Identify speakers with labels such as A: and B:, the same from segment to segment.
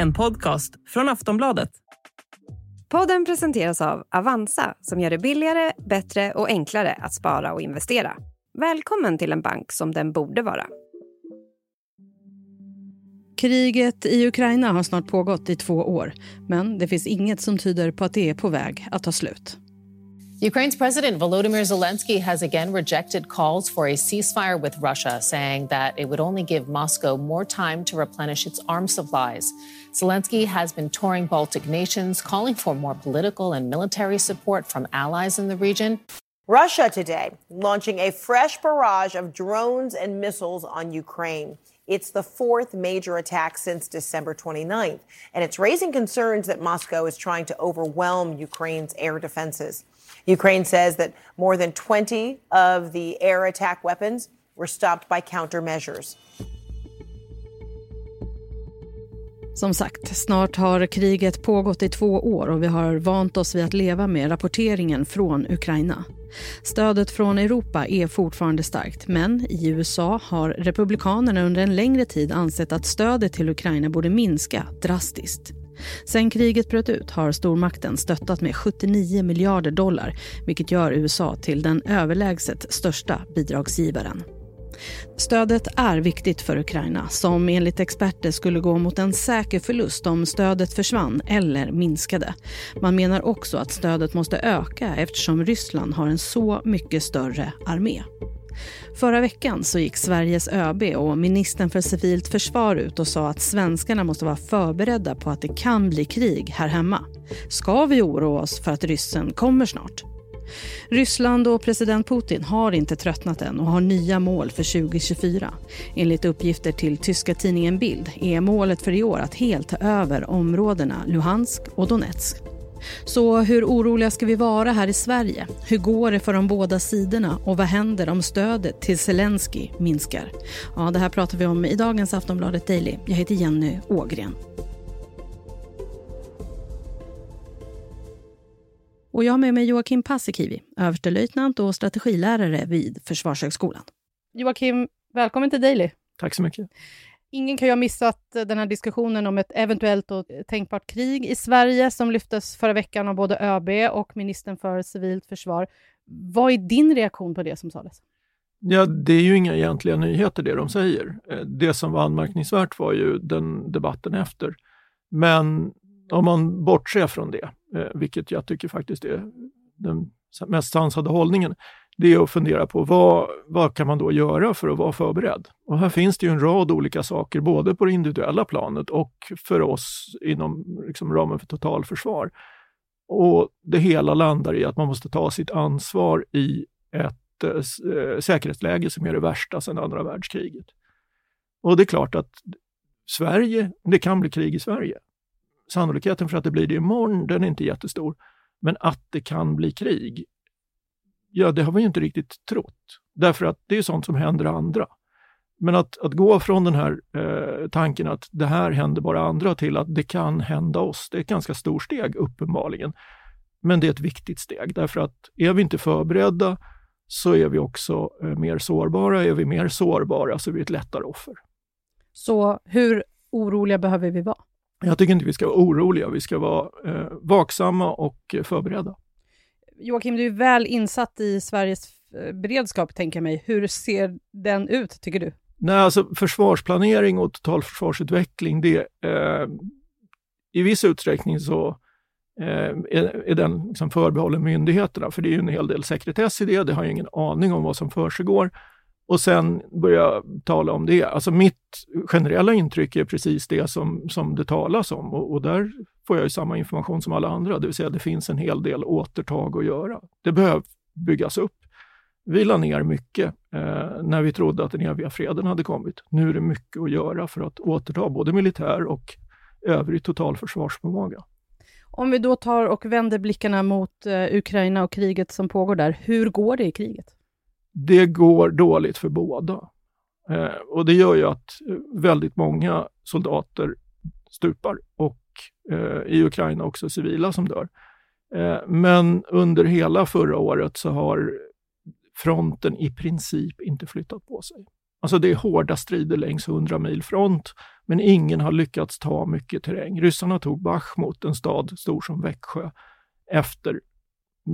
A: en podcast från Aftonbladet.
B: Podden presenteras av Avanza som gör det billigare, bättre och enklare att spara och investera. Välkommen till en bank som den borde vara.
C: Kriget i Ukraina har snart pågått i två år men det finns inget som tyder på att det är på väg att ta slut.
D: Ukraine's President Volodymyr Zelensky has again rejected calls for a ceasefire with Russia, saying that it would only give Moscow more time to replenish its arms supplies. Zelensky has been touring Baltic nations, calling for more political and military support from allies in the region.
E: Russia today launching a fresh barrage of drones and missiles on Ukraine. It's the fourth major attack since December 29th, and it's raising concerns that Moscow is trying to overwhelm Ukraine's air defenses. Ukraine says that more than 20 of the air attack weapons were stopped by countermeasures.
C: Som sagt, snart har kriget pågått i två år och vi har vant oss vid att leva med rapporteringen från Ukraina. Stödet från Europa är fortfarande starkt men i USA har republikanerna under en längre tid ansett att stödet till Ukraina borde minska drastiskt. Sen kriget bröt ut har stormakten stöttat med 79 miljarder dollar vilket gör USA till den överlägset största bidragsgivaren. Stödet är viktigt för Ukraina som enligt experter skulle gå mot en säker förlust om stödet försvann eller minskade. Man menar också att stödet måste öka eftersom Ryssland har en så mycket större armé. Förra veckan så gick Sveriges ÖB och ministern för civilt försvar ut och sa att svenskarna måste vara förberedda på att det kan bli krig här hemma. Ska vi oroa oss för att ryssen kommer snart? Ryssland och president Putin har inte tröttnat än och har nya mål för 2024. Enligt uppgifter till tyska tidningen Bild är målet för i år att helt ta över områdena Luhansk och Donetsk. Så hur oroliga ska vi vara här i Sverige? Hur går det för de båda sidorna och vad händer om stödet till Zelensky minskar? Ja, det här pratar vi om i dagens Aftonbladet Daily. Jag heter Jenny Ågren. Och jag har med mig Joakim Paasikivi, överstelöjtnant och strategilärare vid Försvarshögskolan. Joakim, välkommen till Daily.
F: Tack så mycket.
C: Ingen kan ju ha missat eh, den här diskussionen om ett eventuellt och eh, tänkbart krig i Sverige som lyftes förra veckan av både ÖB och ministern för civilt försvar. Vad är din reaktion på det som sades?
F: Ja, det är ju inga egentliga nyheter det de säger. Eh, det som var anmärkningsvärt var ju den debatten efter. Men om man bortser från det, vilket jag tycker faktiskt är den mest sansade hållningen, det är att fundera på vad, vad kan man då göra för att vara förberedd? Och här finns det ju en rad olika saker, både på det individuella planet och för oss inom liksom, ramen för totalförsvar. Och det hela landar i att man måste ta sitt ansvar i ett eh, eh säkerhetsläge som är det värsta sedan andra världskriget. Och det är klart att Sverige, det kan bli krig i Sverige. Sannolikheten för att det blir det imorgon, den är inte jättestor. Men att det kan bli krig, ja, det har vi inte riktigt trott. Därför att det är sånt som händer andra. Men att, att gå från den här eh, tanken att det här händer bara andra till att det kan hända oss, det är ett ganska stort steg uppenbarligen. Men det är ett viktigt steg därför att är vi inte förberedda så är vi också eh, mer sårbara. Är vi mer sårbara så är vi ett lättare offer.
C: Så hur oroliga behöver vi vara?
F: Jag tycker inte vi ska vara oroliga, vi ska vara eh, vaksamma och eh, förberedda.
C: Joakim, du är väl insatt i Sveriges eh, beredskap, tänker jag mig. Hur ser den ut, tycker du?
F: Nej, alltså försvarsplanering och totalförsvarsutveckling, det, eh, i viss utsträckning så eh, är, är den liksom förbehållen myndigheterna, för det är ju en hel del sekretess i det. Det har jag ingen aning om vad som försiggår och sen börja tala om det. Alltså mitt generella intryck är precis det som, som det talas om och, och där får jag ju samma information som alla andra, det vill säga det finns en hel del återtag att göra. Det behöver byggas upp. Vi la ner mycket eh, när vi trodde att den eviga freden hade kommit. Nu är det mycket att göra för att återta både militär och övrig totalförsvarsförmåga.
C: Om vi då tar och vänder blickarna mot eh, Ukraina och kriget som pågår där, hur går det i kriget?
F: det går dåligt för båda. Eh, och det gör ju att eh, väldigt många soldater stupar och Eh, i Ukraina också civila som dör. Eh, men under hela förra året så har fronten i princip inte flyttat på sig. Alltså det är hårda strider längs 100 mil front, men ingen har lyckats ta mycket terräng. Ryssarna tog Bachmut, en stad stor som Växjö, efter,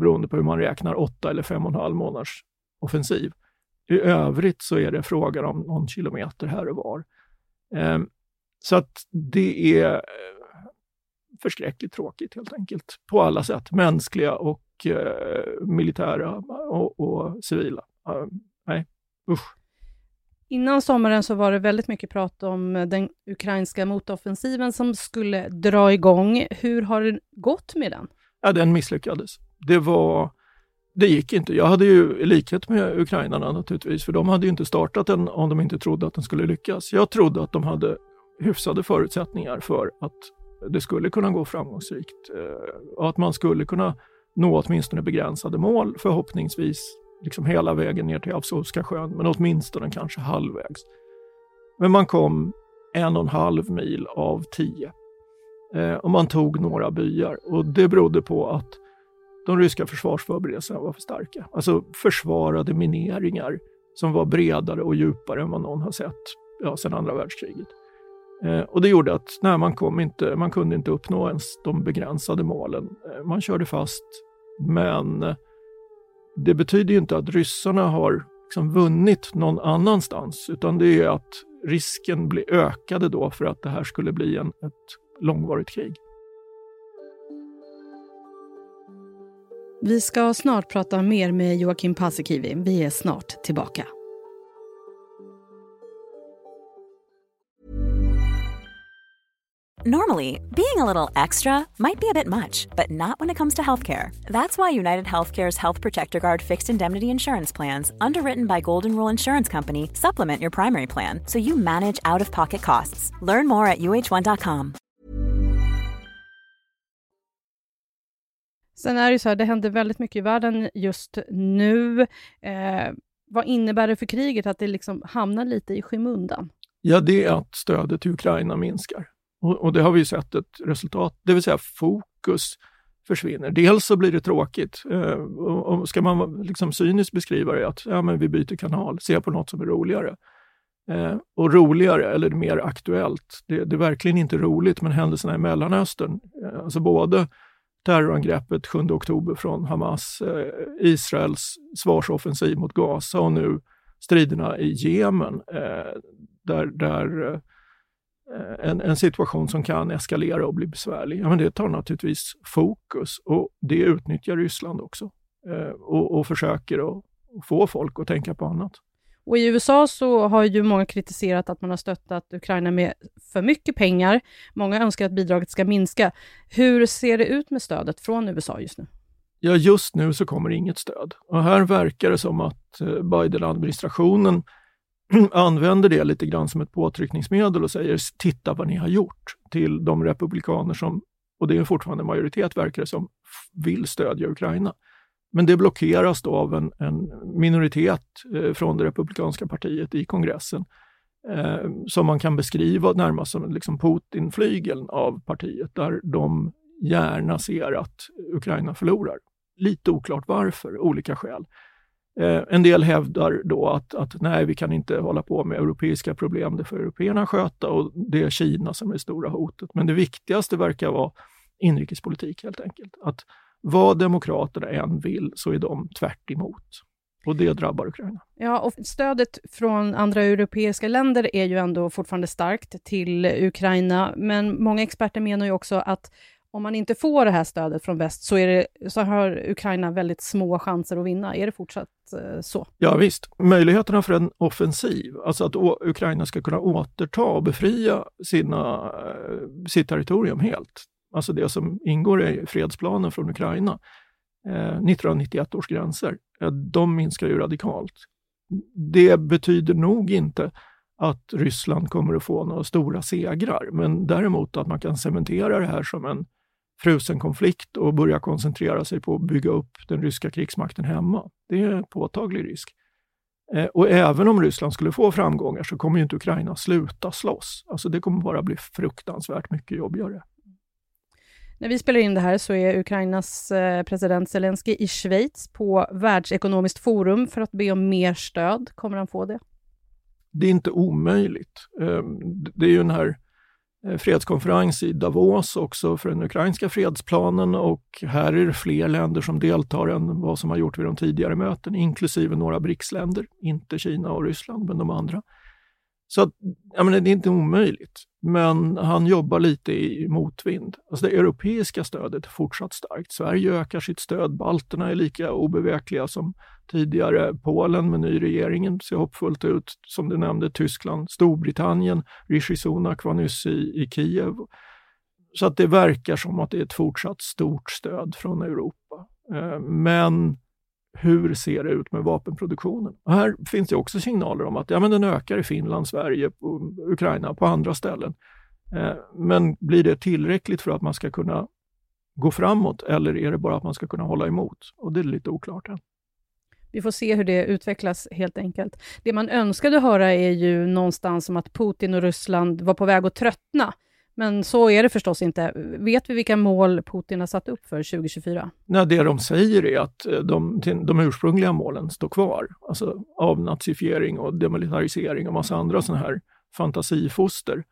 F: beroende på hur man räknar, åtta eller fem och en halv månaders offensiv. I övrigt så är det frågan om någon kilometer här och var. Ehm, så att det är förskräckligt tråkigt helt enkelt, på alla sätt. Mänskliga och eh, militära och, och civila. Uh, nej, usch.
C: Innan sommaren så var det väldigt mycket prat om den ukrainska motoffensiven som skulle dra igång. Hur har det gått med den?
F: Ja, den misslyckades. Det var det gick inte. Jag hade ju likhet med ukrainarna naturligtvis, för de hade ju inte startat den om de inte trodde att den skulle lyckas. Jag trodde att de hade hyfsade förutsättningar för att det skulle kunna gå framgångsrikt eh, och att man skulle kunna nå åtminstone begränsade mål, förhoppningsvis liksom hela vägen ner till Azovska sjön, men åtminstone kanske halvvägs. Men man kom en och en halv mil av tio eh, och man tog några byar och det berodde på att de ryska försvarsförberedelserna var för starka. Alltså försvarade mineringar som var bredare och djupare än vad någon har sett ja, sedan andra världskriget. Eh, och det gjorde att nej, man, kom inte, man kunde inte uppnå ens de begränsade målen. Eh, man körde fast, men eh, det betyder inte att ryssarna har liksom vunnit någon annanstans, utan det är att risken blir ökade då för att det här skulle bli en, ett långvarigt krig.
C: Vi ska snart prata mer med Joakim Paasikivi. Vi är snart tillbaka.
G: Normally, being a little extra might be a bit much, but not when it comes to healthcare. That's why United Healthcare's Health Protector Guard fixed indemnity insurance plans, underwritten by Golden Rule Insurance Company, supplement your primary plan so you manage out of pocket costs. Learn more at uh1.com.
C: Sen är det så här, det händer väldigt mycket i världen just nu. Eh, vad innebär det för kriget att det liksom hamnar lite i skymundan?
F: Ja, det är att stödet till Ukraina minskar. Och, och, det har vi sett ett resultat, det vill säga fokus försvinner. Dels så blir det tråkigt. Eh, och, och ska man liksom cyniskt beskriva det att ja, men vi byter kanal, ser på något som är roligare. Eh, och roligare, eller mer aktuellt, det, det, är verkligen inte roligt, men händelserna i Mellanöstern, eh, alltså både terrorangreppet 7 oktober från Hamas, eh, Israels svarsoffensiv mot Gaza och nu striderna i Jemen, eh, där, där Eh, en, en, situation som kan eskalera och bli besvärlig, ja, men det tar naturligtvis fokus och det utnyttjar Ryssland också eh, och, och, försöker att få folk att tänka på annat.
C: Och I USA så har ju många kritiserat att man har stöttat Ukraina med för mycket pengar. Många önskar att bidraget ska minska. Hur ser det ut med stödet från USA just nu?
F: Ja, just nu så kommer inget stöd. Och här verkar det som att eh, Biden-administrationen använder det lite grann som ett påtryckningsmedel och säger titta vad ni har gjort till de republikaner som, och det är fortfarande majoritet verkar det som, vill stödja Ukraina. Men det blockeras då av en, en minoritet eh, från det republikanska partiet i kongressen eh, som man kan beskriva närmast som liksom Putin-flygeln av partiet, där de gärna ser att Ukraina förlorar. Lite oklart varför, olika skäl. Eh, en del hävdar då att, att nej, vi kan inte hålla på med europeiska problem, det får européerna sköta och det är Kina som är det stora hotet. Men det viktigaste verkar vara inrikespolitik helt enkelt. Att vad demokraterna än vill så är de tvärt emot. Och det drabbar Ukraina.
C: Ja, och stödet från andra europeiska länder är ju ändå fortfarande starkt till Ukraina, men många experter menar ju också att om man inte får det här stödet från väst så, är det, så har Ukraina väldigt små chanser att vinna. Är det fortsatt eh, så?
F: Ja visst, möjligheterna för en offensiv, alltså att Ukraina ska kunna återta och befria sina, eh, sitt territorium helt, alltså det som ingår i fredsplanen från Ukraina, eh, 1991 års gränser, eh, de minskar ju radikalt. Det betyder nog inte att Ryssland kommer att få några stora segrar, men däremot att man kan cementera det här som en frusen konflikt och börja koncentrera sig på att bygga upp den ryska krigsmakten hemma. Det är en påtaglig risk. Eh, och även om Ryssland skulle få framgångar så kommer inte Ukraina sluta slåss. Alltså det kommer bara bli fruktansvärt mycket jobbigare.
C: När vi spelar in det här så är Ukrainas eh, president Zelensky i Schweiz på Världsekonomiskt forum för att be om mer stöd. Kommer han få det?
F: det är inte omöjligt. Ehm, det är ju den här Eh, fredskonferens i Davos också för den ukrainska fredsplanen och här är det fler länder som deltar än vad som har gjort vid de tidigare möten, inklusive några BRICS-länder, inte Kina och Ryssland, men de andra. Så att, jag menar, det är inte omöjligt, men han jobbar lite i motvind. Alltså det europeiska stödet är fortsatt starkt. Sverige ökar sitt stöd, balterna är lika obevekliga som tidigare. Polen med ny regering ser hoppfullt ut. Som du nämnde, Tyskland, Storbritannien, Rishi Sunak var nyss i, i Kiev. Så att det verkar som att det är ett fortsatt stort stöd från Europa. Eh, men hur ser det ut med vapenproduktionen? Och här finns det också signaler om att ja, men den ökar i Finland, Sverige, Ukraina och på andra ställen. Eh, men blir det tillräckligt för att man ska kunna gå framåt eller är det bara att man ska kunna hålla emot? Och det är lite oklart än.
C: Vi får se hur det utvecklas helt enkelt. Det man önskade höra är ju någonstans om att Putin och Ryssland var på väg att tröttna men så är det förstås inte. Vet vi vilka mål Putin har satt upp för 2024?
F: Nej, det de säger är att eh, de, de ursprungliga målen står kvar. Alltså avnazifiering och demilitarisering och massa andra sådana här fantasifoster.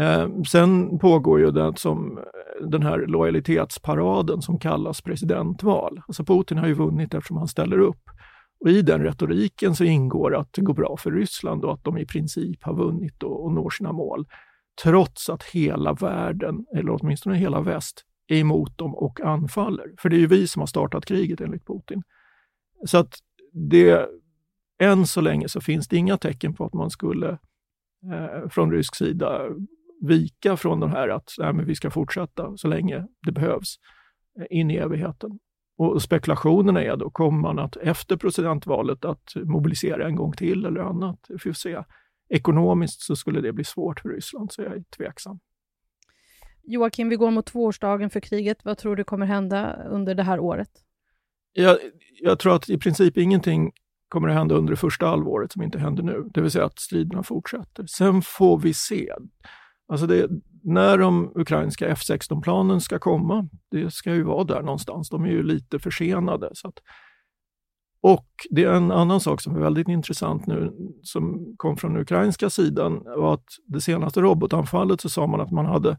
F: Eh, sen pågår ju det som, eh, den här lojalitetsparaden som kallas presidentval. Alltså Putin har ju vunnit eftersom han ställer upp. Och I den retoriken så ingår att det går bra för Ryssland och att de i princip har vunnit och, och når sina mål trots att hela världen, eller åtminstone hela väst, är emot dem och anfaller. För det är ju vi som har startat kriget enligt Putin. Så att det, än så länge så finns det inga tecken på att man skulle eh, från rysk sida vika från det här att nej, men vi ska fortsätta så länge det behövs eh, in i evigheten. Och spekulationerna är då, kommer man att efter presidentvalet att mobilisera en gång till eller annat? Vi får se. Ekonomiskt så skulle det bli svårt för Ryssland, så jag är tveksam.
C: Joakim, vi går mot tvåårsdagen för kriget. Vad tror du kommer hända under det här året?
F: Jag, jag tror att i princip ingenting kommer att hända under det första halvåret som inte händer nu, det vill säga att striderna fortsätter. Sen får vi se. Alltså det, när de ukrainska F16-planen ska komma, det ska ju vara där någonstans. De är ju lite försenade. Så att och det är en annan sak som är väldigt intressant nu som kom från den ukrainska sidan var att det senaste robotanfallet så sa man att man hade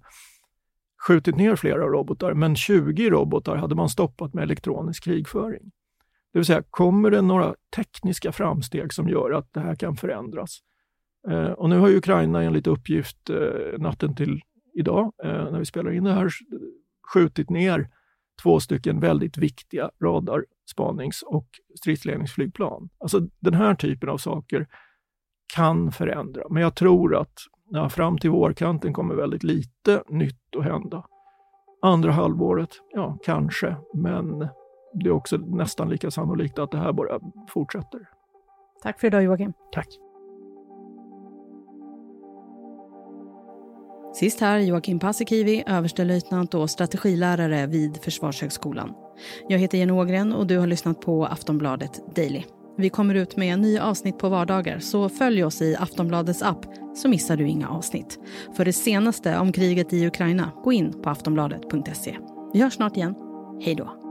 F: skjutit ner flera robotar, men 20 robotar hade man stoppat med elektronisk krigföring. Det vill säga, kommer det några tekniska framsteg som gör att det här kan förändras? Eh, och nu har ju Ukraina enligt uppgift eh, natten till idag, eh, när vi spelar in det här, skjutit ner två stycken väldigt viktiga radar radarspanings och stridsledningsflygplan. Alltså den här typen av saker kan förändra, men jag tror att ja, fram till vårkanten kommer väldigt lite nytt att hända. Andra halvåret, ja kanske, men det är också nästan lika sannolikt att det här bara fortsätter.
C: Tack för idag Joakim.
F: Tack.
C: Sist här Joakim Paasikivi, överstelöjtnant och strategilärare vid Försvarshögskolan. Jag heter Jenny Ågren och du har lyssnat på Aftonbladet Daily. Vi kommer ut med nya avsnitt på vardagar, så följ oss i Aftonbladets app så missar du inga avsnitt. För det senaste om kriget i Ukraina, gå in på aftonbladet.se. Vi hörs snart igen. Hej då!